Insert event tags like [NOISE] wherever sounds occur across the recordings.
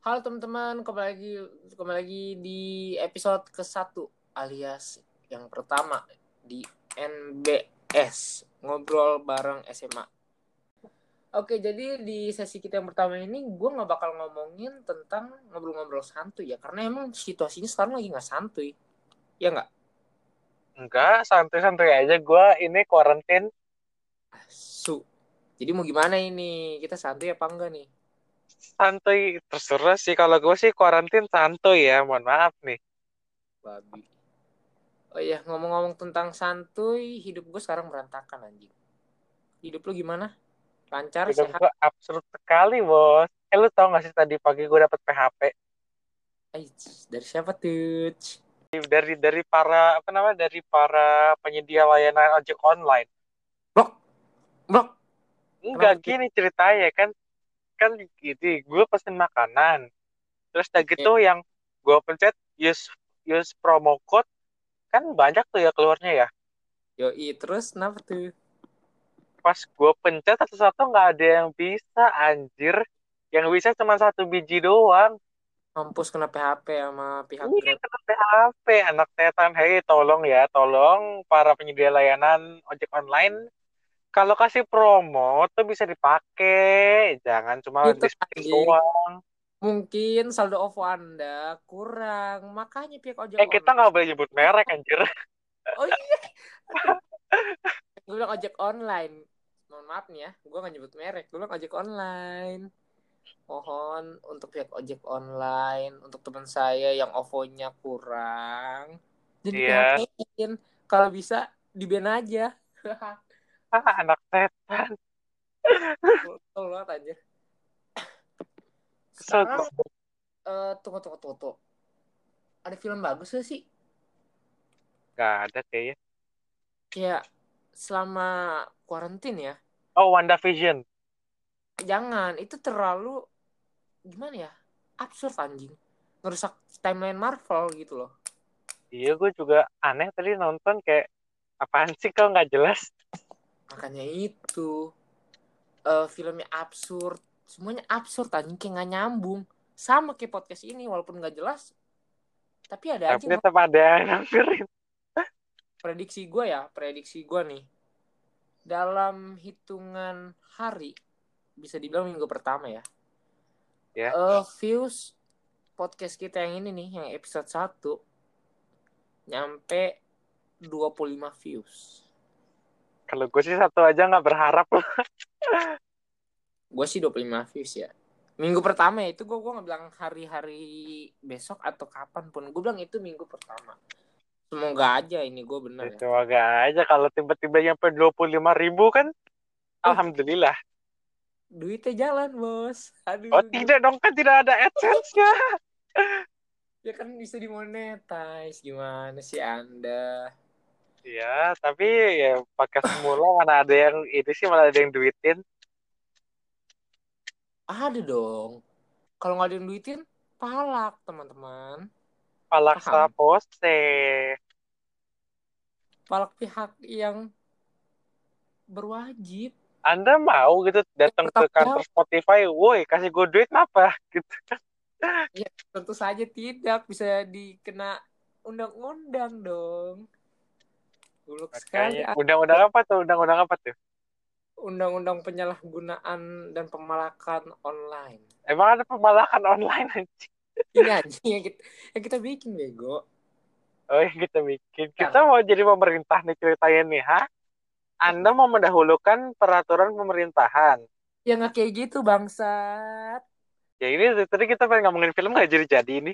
Halo teman-teman, kembali lagi kembali lagi di episode ke-1 alias yang pertama di NBS ngobrol bareng SMA. Oke, jadi di sesi kita yang pertama ini gue nggak bakal ngomongin tentang ngobrol-ngobrol santuy ya, karena emang situasinya sekarang lagi nggak santuy, ya nggak? Enggak, santuy-santuy aja. Gue ini quarantine. Su. Jadi mau gimana ini? Kita santuy apa enggak nih? Santuy, terserah sih. Kalau gue sih quarantine santuy ya. Mohon maaf nih. Babi. Oh iya, ngomong-ngomong tentang santuy, hidup gue sekarang berantakan anjing. Hidup lu gimana? Lancar, Hidup sehat? gue absurd sekali, bos. Eh, lu tau gak sih tadi pagi gue dapet PHP? Eits, dari siapa tuh? Dari dari para apa namanya dari para penyedia layanan ojek online. Blok, blok. Enggak Kenapa gini ceritanya kan kan gitu. Gue pesen makanan. Terus udah gitu yang gue pencet use use promo code kan banyak tuh ya keluarnya ya. Yoi, terus kenapa tuh? pas gue pencet satu-satu nggak ada yang bisa anjir yang bisa cuma satu biji doang Mampus kena PHP sama pihak ini Grab. kena PHP anak setan hei tolong ya tolong para penyedia layanan ojek online kalau kasih promo tuh bisa dipakai jangan cuma Itu, display anjing. doang Mungkin saldo OVO Anda kurang, makanya pihak ojek eh kita nggak boleh nyebut merek anjir [LAUGHS] Oh iya. gue bilang ojek online. Mohon maaf nih ya, gue gak nyebut merek. Gue bilang ojek online. Mohon untuk pihak ojek online, untuk teman saya yang OVO-nya kurang. Jadi. PHP-in. Kalau bisa, di aja. [LAUGHS] [LAUGHS] anak setan Betul banget kesel Sekarang, eh, tunggu, tunggu, tunggu, tunggu. Ada film bagus gak sih? nggak ada kayaknya Kayak selama kuarantin ya. oh WandaVision Jangan, itu terlalu gimana ya? Absurd anjing. Ngerusak timeline Marvel gitu loh. iya gue juga aneh tadi nonton kayak apaan sih kau nggak jelas Makanya itu eh filmnya absurd. Semuanya absurd anjing kayak gak nyambung. Sama kayak podcast ini walaupun gak jelas. Tapi ada aja tapi tetap ada [LAUGHS] prediksi gue ya, prediksi gue nih. Dalam hitungan hari bisa dibilang minggu pertama ya. Ya. Eh, views podcast kita yang ini nih, yang episode 1 nyampe 25 views. Kalau gue sih satu aja nggak berharap loh. Gue sih 25 views ya. Minggu pertama ya itu gue gue nggak bilang hari-hari besok atau kapan pun. Gue bilang itu minggu pertama. Semoga aja ini gue bener ya. Semoga aja kalau tiba-tiba nyampe 25 ribu kan. Alhamdulillah. Duitnya jalan bos. Aduh. Oh tidak dong kan tidak ada AdSense-nya. Ya kan bisa dimonetize. Gimana sih anda? Ya, tapi ya pakai semula mana ada yang ini sih malah ada yang duitin. Ada dong. Kalau nggak ada yang duitin, palak teman-teman. Palaksa Paham. pose. Palak pihak yang berwajib. Anda mau gitu datang ke kantor Spotify, woi kasih gue duit apa? [LAUGHS] Gitu. Tentu saja tidak bisa dikena undang-undang dong. Buluk sekali. Undang-undang apa tuh? Undang-undang apa tuh? Undang-undang penyalahgunaan dan pemalakan online. Emang ada pemalakan online anjing? Ini anjing yang kita, yang kita bikin bego. Oh yang kita bikin. Kita mau jadi pemerintah nih ceritanya nih, ha? Anda mau mendahulukan peraturan pemerintahan. Ya nggak kayak gitu bangsat. Ya ini tadi kita pengen ngomongin film nggak jadi-jadi ini.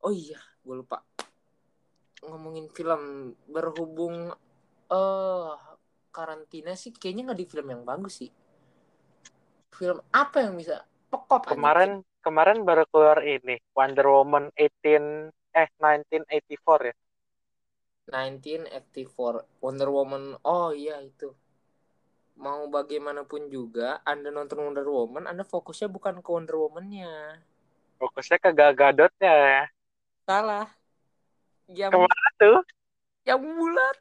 Oh iya, gue lupa. Ngomongin film berhubung eh karantina sih kayaknya nggak di film yang bagus sih. Film apa yang bisa pekop? Kemarin kemarin baru keluar ini Wonder Woman 18 eh 1984 ya. 1984 Wonder Woman. Oh iya itu. Mau bagaimanapun juga Anda nonton Wonder Woman, Anda fokusnya bukan ke Wonder Woman-nya. Fokusnya ke Gal Gadotnya ya. Salah. Yang Ke mana tuh? yang bulat.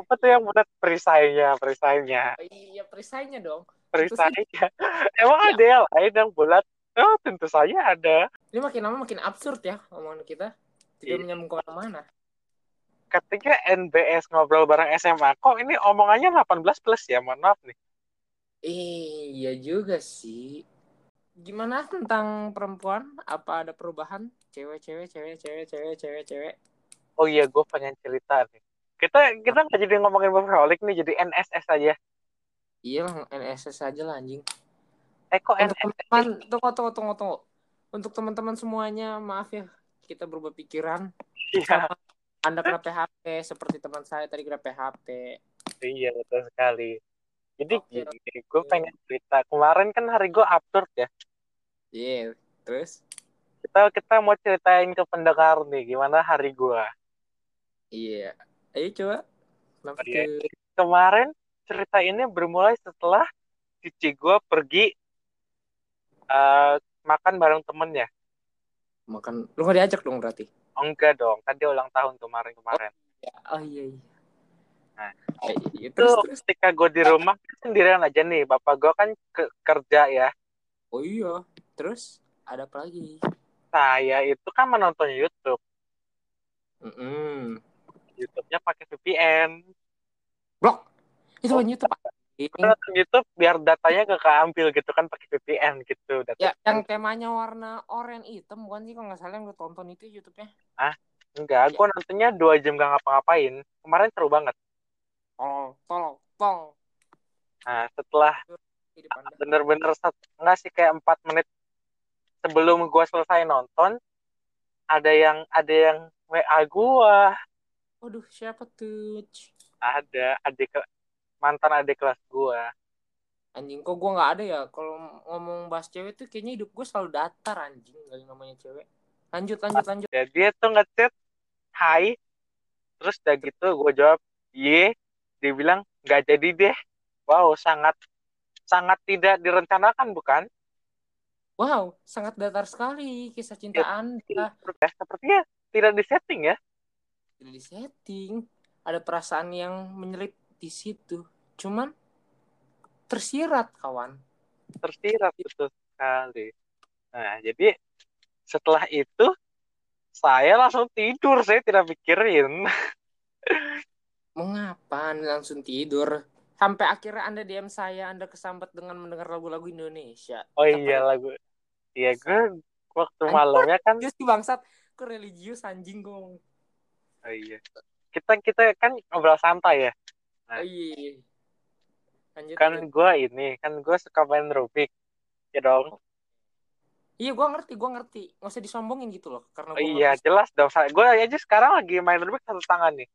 Apa tuh yang buat perisainya, perisainya, Oh, iya perisainya dong. perisainya. [LAUGHS] Emang Ya. ada yang lain yang bulat? Oh, tentu saja ada. Ini makin lama makin absurd ya omongan kita. Tidak Iya. menyambung ke mana-mana. Ketika NBS ngobrol bareng SMA, kok ini omongannya 18 plus ya? Mohon maaf nih. Iya juga sih. Gimana tentang perempuan? Apa ada perubahan? Cewek, cewek, cewek, cewek, cewek, cewek, cewek. Oh iya, gue pengen cerita nih. Kita kita nggak jadi ngomongin workaholic nih, jadi NSS aja. Iya lah, NSS aja lah anjing. Eh kok Untuk NSS? teman, tunggu, tunggu, tunggu, tunggu. Untuk teman-teman semuanya, maaf ya, kita berubah pikiran. Iya, Anda kena PHP seperti teman saya tadi kena PHP. iya betul sekali. Jadi Oke, gini, gue pengen cerita. Kemarin kan hari gue absurd ya. Iya, terus? Kita kita mau ceritain ke pendengar nih, gimana hari gue. Iya. Ayo coba. Kenapa Iya. Kemarin cerita ini bermulai setelah cici gue pergi eh, makan bareng temennya. Makan. Lu gak diajak dong berarti? Oh, enggak dong, kan dia ulang tahun kemarin-kemarin. Oh iya, iya. Nah, Eh, iya. Itu Terus, terus. ketika gue di rumah sendirian aja nih, bapak gue kan ke- kerja ya. Oh iya. Terus? Ada apa lagi? Saya itu kan menonton YouTube. Mm-mm. YouTube-nya pakai VPN. Blok. Itu Oh. kan YouTube. Gue nonton YouTube biar datanya gak keambil gitu kan pakai VPN gitu. Data Ya, yang temanya warna oranye hitam bukan sih kalau nggak salah yang lu tonton itu YouTube-nya. Enggak, gue nontonnya dua jam gak ngapa-ngapain. Kemarin seru banget. Tol, tol, tol. Nah, setelah bener-bener enggak sih kayak empat menit sebelum gue selesai nonton, ada yang ada yang WA gue, Waduh, siapa tuh? ada adik ke- mantan adik kelas gue. Anjing kok gue nggak ada ya kalau ngomong bahas cewek tuh kayaknya hidup gue selalu datar anjing dari namanya cewek. Lanjut lanjut lanjut. Ya, dia tuh ngechat, hai, terus udah gitu gue jawab, ye, dia bilang nggak jadi deh. Wow, sangat sangat tidak direncanakan bukan? Wow, sangat datar sekali kisah cinta Anda. Ya, sepertinya tidak disetting ya. Tidak disetting. Ada perasaan yang menyelip di situ. Cuman tersirat kawan. tersirat betul sekali. Nah, jadi setelah itu saya langsung tidur, saya tidak pikirin. [LAUGHS] Mengapa Anda langsung tidur? Sampai akhirnya Anda DM saya, Anda kesambat dengan mendengar lagu-lagu Indonesia. Oh iya lagu, iya gue waktu malamnya kan, [LAUGHS] Religius sih bangsat. Religius anjing gong. Oh iya, kita kita kan ngobrol santai ya. Oh iya. Lanjut, Kan gue ini, kan gue suka main Rubik, ya dong. Iya, gua ngerti, gua ngerti. Nggak usah disombongin gitu loh, karena Oh gua iya, ngerti. jelas dong. Gue aja sekarang lagi main Rubik satu tangan nih.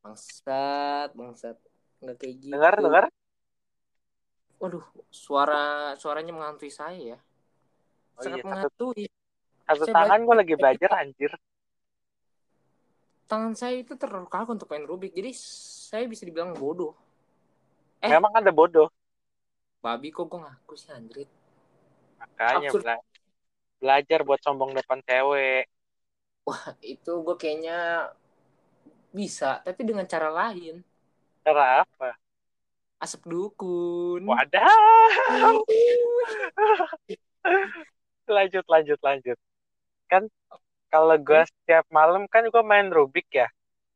Bangsat, bangsat. Nggak kayak gitu. Dengar, dengar. Waduh, suara suaranya menghantui saya ya. Oh Sangat iya, satu, menghantui. satu Saya tangan gue lagi belajar anjir. Tangan saya itu terlalu kaku untuk main Rubik, jadi saya bisa dibilang bodoh. Eh. Memang ada bodoh. Babi kok gua ngaku sih anjrit. Makanya Absurd. bela- belajar buat sombong depan cewek. Itu gue kayaknya bisa, tapi dengan cara lain. Cara apa? Asap dukun. Wadah. [LAUGHS] lanjut lanjut lanjut kan kalau gue setiap malam kan gue main Rubik ya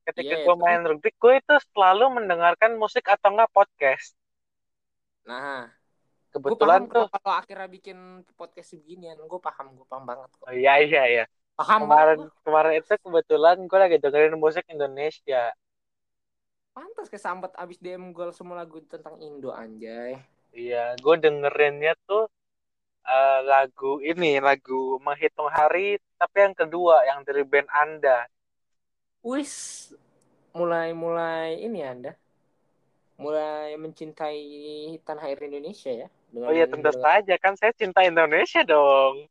ketika Iya, gue itu. main Rubik gue itu selalu mendengarkan musik atau enggak podcast Nah, gue kebetulan tuh lo akhirnya bikin podcast beginian. Gue paham, gue paham banget kok. oh, iya iya iya Paham kemarin banget. kemarin itu kebetulan gue lagi dengerin musik Indonesia Pantas kesambat abis DM gue semua lagu tentang Indo anjay. iya gue dengerinnya tuh eh, lagu ini lagu menghitung hari tapi yang kedua yang dari band Anda Wis, mulai-mulai ini ya, Anda. Mulai mencintai tanah air Indonesia ya. Dengan oh iya tentu mendengar saja kan saya cinta Indonesia dong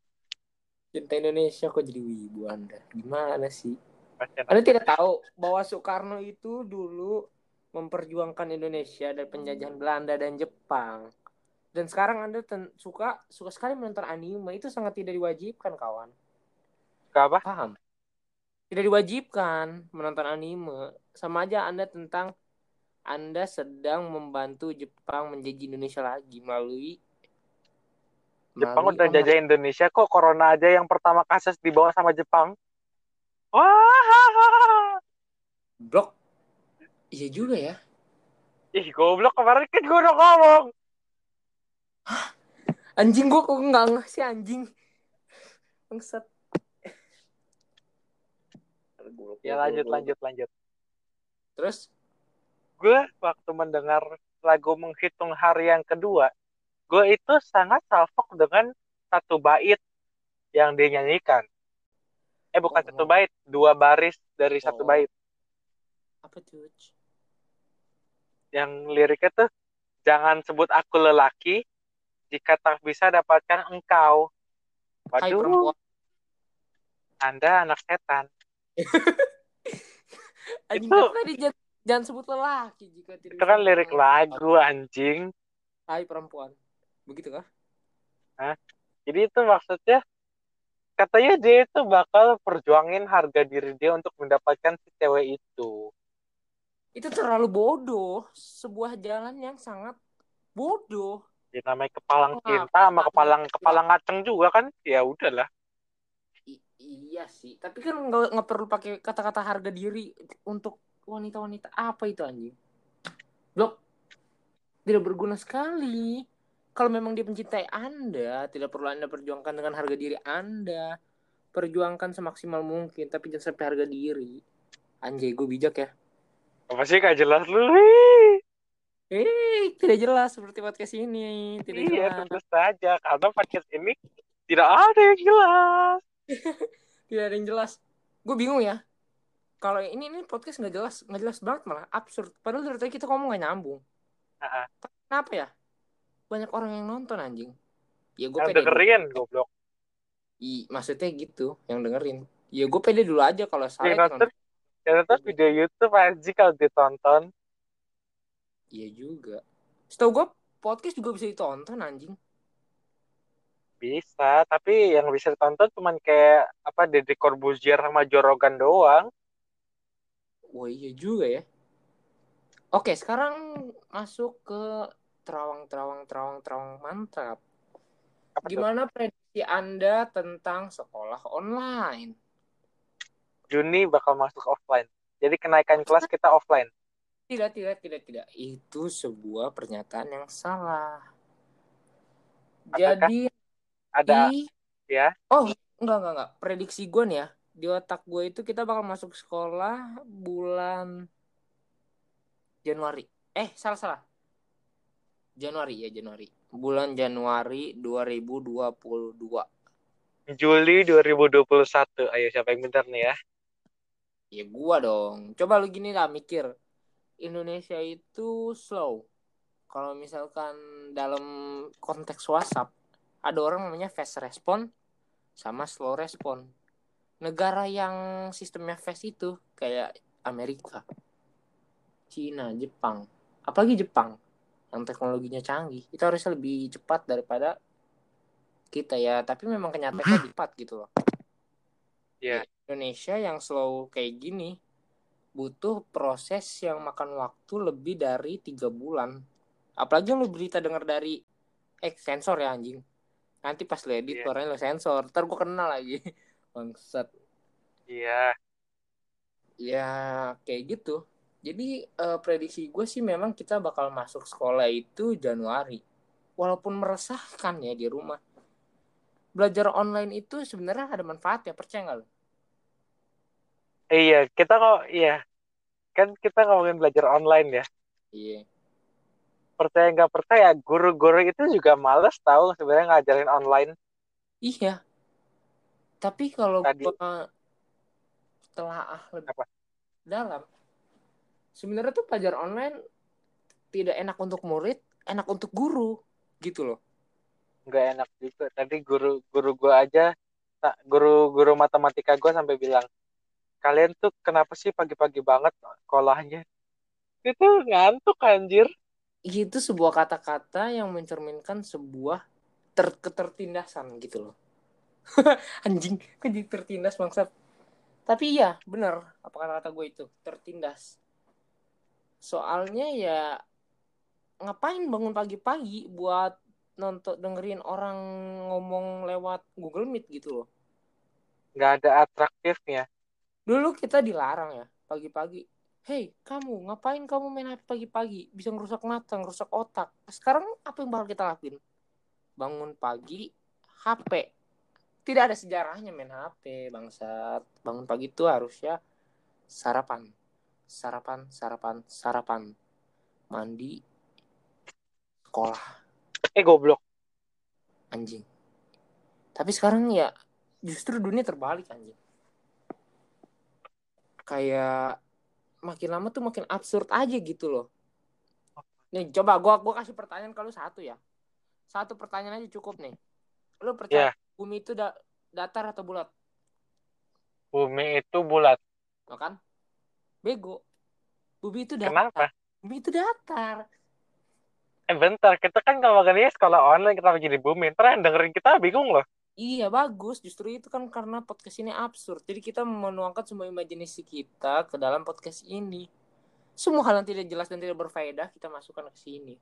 Cinta Indonesia kok jadi wibu Anda. Gimana sih? Pasien Anda tidak tahu bahwa Soekarno itu dulu memperjuangkan Indonesia dari penjajahan Belanda dan Jepang. Dan sekarang Anda ten- suka suka sekali menonton anime itu sangat tidak diwajibkan kawan. Suka apa Paham? Tidak diwajibkan menonton anime. Sama aja Anda tentang Anda sedang membantu Jepang menjadi Indonesia lagi melalui Jepang udah jajah Indonesia kok corona aja yang pertama kasus dibawa sama Jepang. Wah. Blok. Iya juga ya. Ih, goblok kemarin kan gue udah ngomong. Anjing gua kok nggak ngeh sih anjing. Bangsat. Ya lanjut lanjut lanjut. Terus Gue waktu mendengar lagu menghitung hari yang kedua, gue itu sangat salfok dengan satu bait yang dia nyanyikan. Eh bukan Oh, satu oh. bait, dua baris dari satu Oh. bait. apa tuh? Yang liriknya tuh jangan sebut aku lelaki jika tak bisa dapatkan engkau. Hai Waduh, perempuan. Anda anak setan. [LAUGHS] Anjing Itu- tadi jangan, jangan sebut lelaki jika tidak Itu kan lirik lagu anjing. Hai perempuan. Begitu kah? Jadi itu maksudnya katanya dia itu bakal perjuangin harga diri dia untuk mendapatkan si cewek itu. Itu terlalu bodoh. Sebuah jalan yang sangat bodoh. Ya namanya kepalang Wah, cinta sama kepalang kepalang ngaceng juga kan. Ya udahlah. I- iya sih. Tapi kan nggak nggak perlu pakai kata-kata harga diri untuk wanita-wanita apa itu anjing. Blok. Tidak berguna sekali. Kalau memang dia mencintai Anda, tidak perlu Anda perjuangkan dengan harga diri Anda. Perjuangkan semaksimal mungkin, tapi jangan sampai harga diri. Anjay, gue bijak ya. Apa sih gak jelas lu? Eh, tidak jelas seperti podcast ini. Tidak Iya jelas. tentu saja karena podcast ini tidak ada yang jelas. [LAUGHS] Tidak ada yang jelas. Gue bingung ya. Kalau ini ini podcast nggak jelas, nggak jelas banget malah absurd. Padahal dari tadi kita ngomong nggak nyambung. Heeh. Kenapa ya? Banyak orang yang nonton anjing. Ya gue pede. dulu. dengerin goblok. I, maksudnya gitu, yang dengerin. Ya gue pede dulu aja kalau salah. Yang ya nonton, nonton. yang nonton video YouTube anjing kalau ditonton. Iya juga. Setahu gue podcast juga bisa ditonton anjing. Bisa, tapi yang bisa ditonton cuman kayak apa Deddy Corbuzier sama Jorogan doang. Wah iya juga ya. Oke, sekarang masuk ke terawang terawang terawang terawang mantap. Apa? Gimana prediksi Anda tentang sekolah online? Juni bakal masuk offline. Jadi kenaikan kelas kita offline. Tidak, tidak, tidak, tidak. Itu sebuah pernyataan yang salah. Apakah? Jadi Ada di ya? Oh, enggak, enggak, enggak. Prediksi gue nih ya. Di otak gue itu kita bakal masuk sekolah bulan Januari. Eh, salah, salah. Januari ya, Januari. Bulan Januari 2022. Juli 2021. Ayo siapa yang bentar nih ya? Ya gua dong. Coba lu gini lah mikir. Indonesia itu slow. Kalau misalkan dalam konteks WhatsApp ada orang namanya fast respon sama slow respon. Negara yang sistemnya fast itu kayak Amerika, Cina, Jepang, apalagi Jepang yang teknologinya canggih. Itu harusnya lebih cepat daripada kita ya, tapi memang kenyataannya [CLEARS THROAT] cepat gitu loh. Iya. Indonesia yang slow kayak gini butuh proses yang makan waktu lebih dari tiga bulan. Apalagi lu berita dengar dari eh sensor ya anjing. Nanti pas lu edit Iya. suaranya lu sensor, ntar gua kenal lagi. [LAUGHS] Bangsat. Iya. Ya kayak gitu. Jadi eh, prediksi gue sih memang kita bakal masuk sekolah itu Januari. Walaupun meresahkan ya di rumah. Belajar online itu sebenarnya ada manfaatnya, percaya nggak lu? Iya, kita kok iya. Kan kita ngomongin belajar online ya. Iya. Percaya nggak percaya, guru-guru itu juga males tahu sebenarnya ngajarin online. Iya. Tapi kalau Tadi- gua telah ah lebih Apa? dalam, sebenarnya tuh pelajar online tidak enak untuk murid, enak untuk guru, gitu loh. Nggak enak juga. Tadi guru guru gua aja, guru guru matematika gua sampai bilang, kalian tuh kenapa sih pagi-pagi banget sekolahnya? Itu ngantuk anjir. Itu sebuah kata-kata yang mencerminkan sebuah ter ketertindasan gitu loh. [LAUGHS] Anjing, kan tertindas bangsat. Tapi iya, bener apa kata-kata gue itu, tertindas. Soalnya ya ngapain bangun pagi-pagi buat nonton dengerin orang ngomong lewat Google Meet gitu loh nggak ada atraktifnya dulu kita dilarang ya pagi-pagi. Hei kamu ngapain kamu main HP pagi-pagi? Bisa ngerusak mata ngerusak otak. Sekarang apa yang bakal kita lakuin? Bangun pagi HP tidak ada sejarahnya main HP bangsat. Bangun pagi itu harusnya sarapan. Sarapan sarapan sarapan. Mandi sekolah. Eh goblok. Anjing. Tapi sekarang ya justru dunia terbalik anjing kayak makin lama tuh makin absurd aja gitu loh. Nih coba gua gua kasih pertanyaan kalau satu ya. Satu pertanyaan aja cukup nih. Lu percaya Ya. bumi itu da datar atau bulat? Bumi itu bulat. Tuh kan? Bego. Bumi itu datar. Kenapa? Bumi itu datar. Eh bentar. Kita kan kalau makannya sekolah online kita jadi bumi? Ntar yang dengerin kita bingung loh Iya bagus, justru itu kan karena podcast ini absurd. Jadi kita menuangkan semua imajinasi kita ke dalam podcast ini. Semua hal yang tidak jelas dan tidak berfaedah kita masukkan ke sini.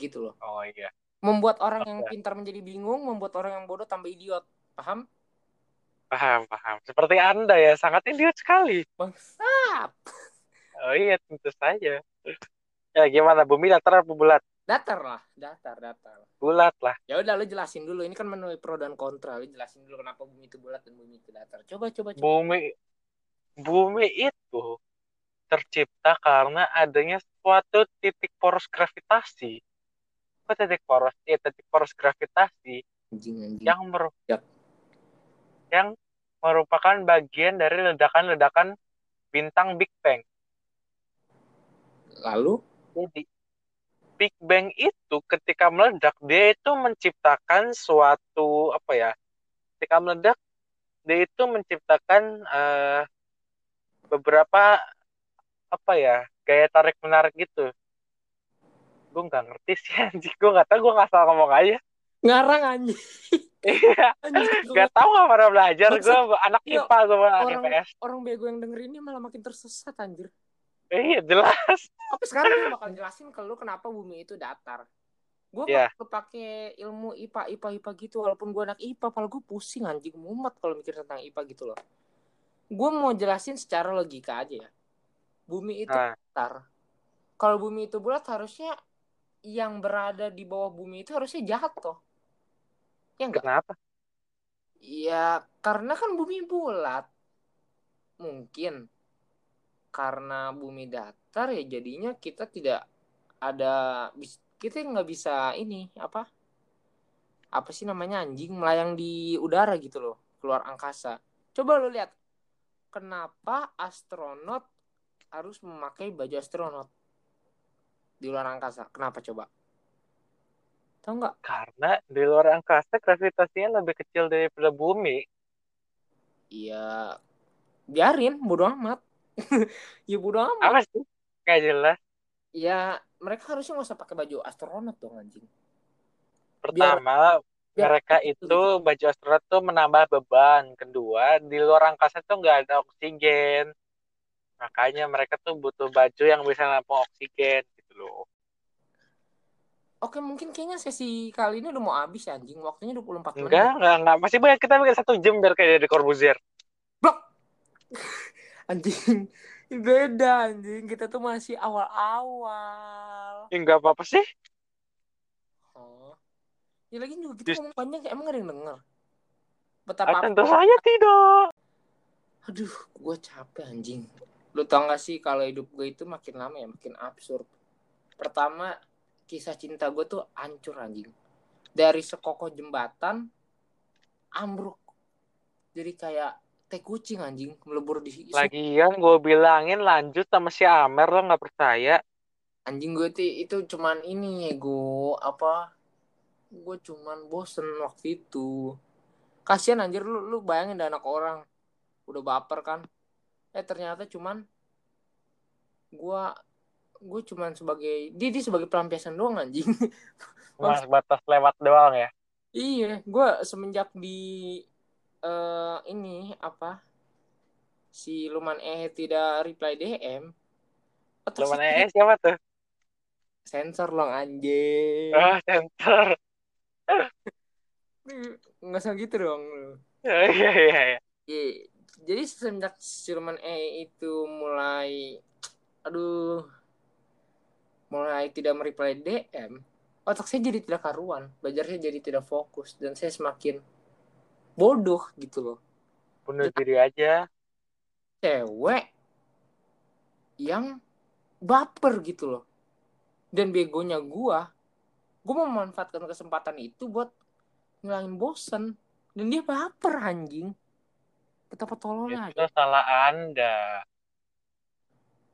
Gitu loh. oh iya Membuat orang yang Oke. pintar menjadi bingung, membuat orang yang bodoh tambah idiot. Paham? paham paham seperti anda ya sangat idiot sekali Bangsat. oh iya tentu saja ya gimana bumi datar apa bulat Datar lah, datar, datar. bulat lah Ya udah lu jelasin dulu. Ini kan menuai pro dan kontra. Lu jelasin dulu kenapa bumi itu bulat dan bumi itu datar. Coba coba coba. bumi bumi itu tercipta karena adanya suatu titik poros gravitasi apa titik poros ya titik poros gravitasi Anjing anjing. yang meru- Yap. yang merupakan bagian dari ledakan-ledakan bintang Big Bang Lalu jadi Big Bang itu ketika meledak dia itu menciptakan suatu apa ya ketika meledak dia itu menciptakan eh, beberapa apa ya gaya tarik menarik gitu. Gue nggak ngerti sih [LAUGHS] anjing. Gue nggak tahu gue nggak salah ngomong aja. Ngarang anjing. iya. Nggak tahu nggak pernah belajar. Gue anak IPA gue anak orang- IPS Orang bego yang denger ini malah makin tersesat anjir. Iya jelas Oke sekarang gue bakal jelasin ke lu kenapa bumi itu datar. Gue kalau pakai ilmu IPA IPA IPA gitu walaupun gue anak IPA, pala gue pusing anjing mumet kalau mikir tentang IPA gitu loh. Gue mau jelasin secara logika aja ya. Bumi itu nah, datar. Kalau bumi itu bulat harusnya yang berada di bawah bumi itu harusnya jatuh. Ya enggak? kenapa Ya karena kan bumi bulat. Mungkin karena bumi datar ya jadinya kita tidak ada kita nggak bisa ini apa? Apa sih namanya anjing melayang di udara gitu loh keluar angkasa. Coba lo lihat kenapa astronot harus memakai baju astronot di luar angkasa? Kenapa coba? Tahu nggak? Karena di luar angkasa gravitasinya lebih kecil daripada bumi. Iya biarin bodo amat [LAUGHS] ya bodo amat. Apa sih nggak jelas. Ya mereka harusnya nggak usah pakai baju astronot dong anjing. Pertama biar- mereka itu baju astronot tuh menambah beban. Kedua di luar angkasa tuh nggak ada oksigen. Makanya mereka tuh butuh baju yang bisa nampung oksigen gitu loh. Oke mungkin kayaknya sesi kali ini udah mau habis ya anjing. Waktunya 24 menit. Enggak enggak enggak masih banyak kita bikin satu jam biar kayak di Corbuzier. Blok [LAUGHS] anjing. [LAUGHS] Beda anjing. Kita tuh masih awal-awal. Ya enggak apa apa sih. Oh. Ya lagi juga kita Just- ngomong panjang emang ada yang denger. Ah, betapa tentu saja tidak. Aduh gue capek anjing. Lu tau gak sih kalau hidup gue itu makin lama ya makin absurd. Pertama kisah cinta gue tuh hancur anjing. Dari sekokoh jembatan ambruk. Jadi kayak kucing anjing. Melebur di lagian gue bilangin lanjut sama si Amer lo nggak percaya. Anjing gue tuh itu cuman ini gue apa gue cuman bosen waktu itu. Kasian anjir lu lu bayangin ada anak orang. Udah baper kan. Eh ternyata cuman gue gue cuman sebagai dia, dia sebagai pelampiasan doang anjing. [LAUGHS] Cuma batas lewat doang ya? Iya gue semenjak di eh ini apa? Si Luman eh tidak reply DM Cuman otomatis eh siapa tuh? Sensor loh anjing. Ah, sensor. nggak usah gitu dong. Lu. [LAUGHS] Iya, iya, iya. Iya, jadi semenjak Silman E itu mulai aduh mulai tidak mereply DM otak saya jadi tidak karuan. Belajarnya jadi tidak fokus. Dan saya semakin bodoh gitu loh. Bunuh diri aja. cewek yang baper gitu loh. Dan begonya gua gua memanfaatkan kesempatan itu buat ngilangin bosen. Dan dia baper anjing. Betapa tololnya Itu salah Anda.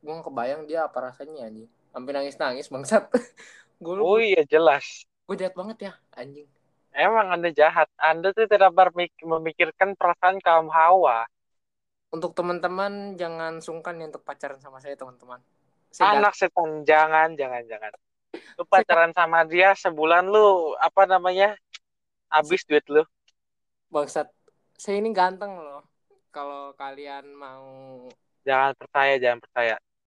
gue nggak kebayang dia apa rasanya anjing. Sampai nangis nangis bangsat [LAUGHS] Oh iya jelas. gue jahat banget ya anjing Emang Anda jahat. Anda tuh tidak memikirkan perasaan kaum hawa. untuk teman-teman jangan sungkan ya untuk pacaran sama saya teman-teman saya Anak setan. Jangan, jangan, jangan. Lu pacaran sama dia sebulan lu, apa namanya, habis duit lu. bangsat saya ini ganteng loh kalau kalian mau Jangan percaya, jangan percaya.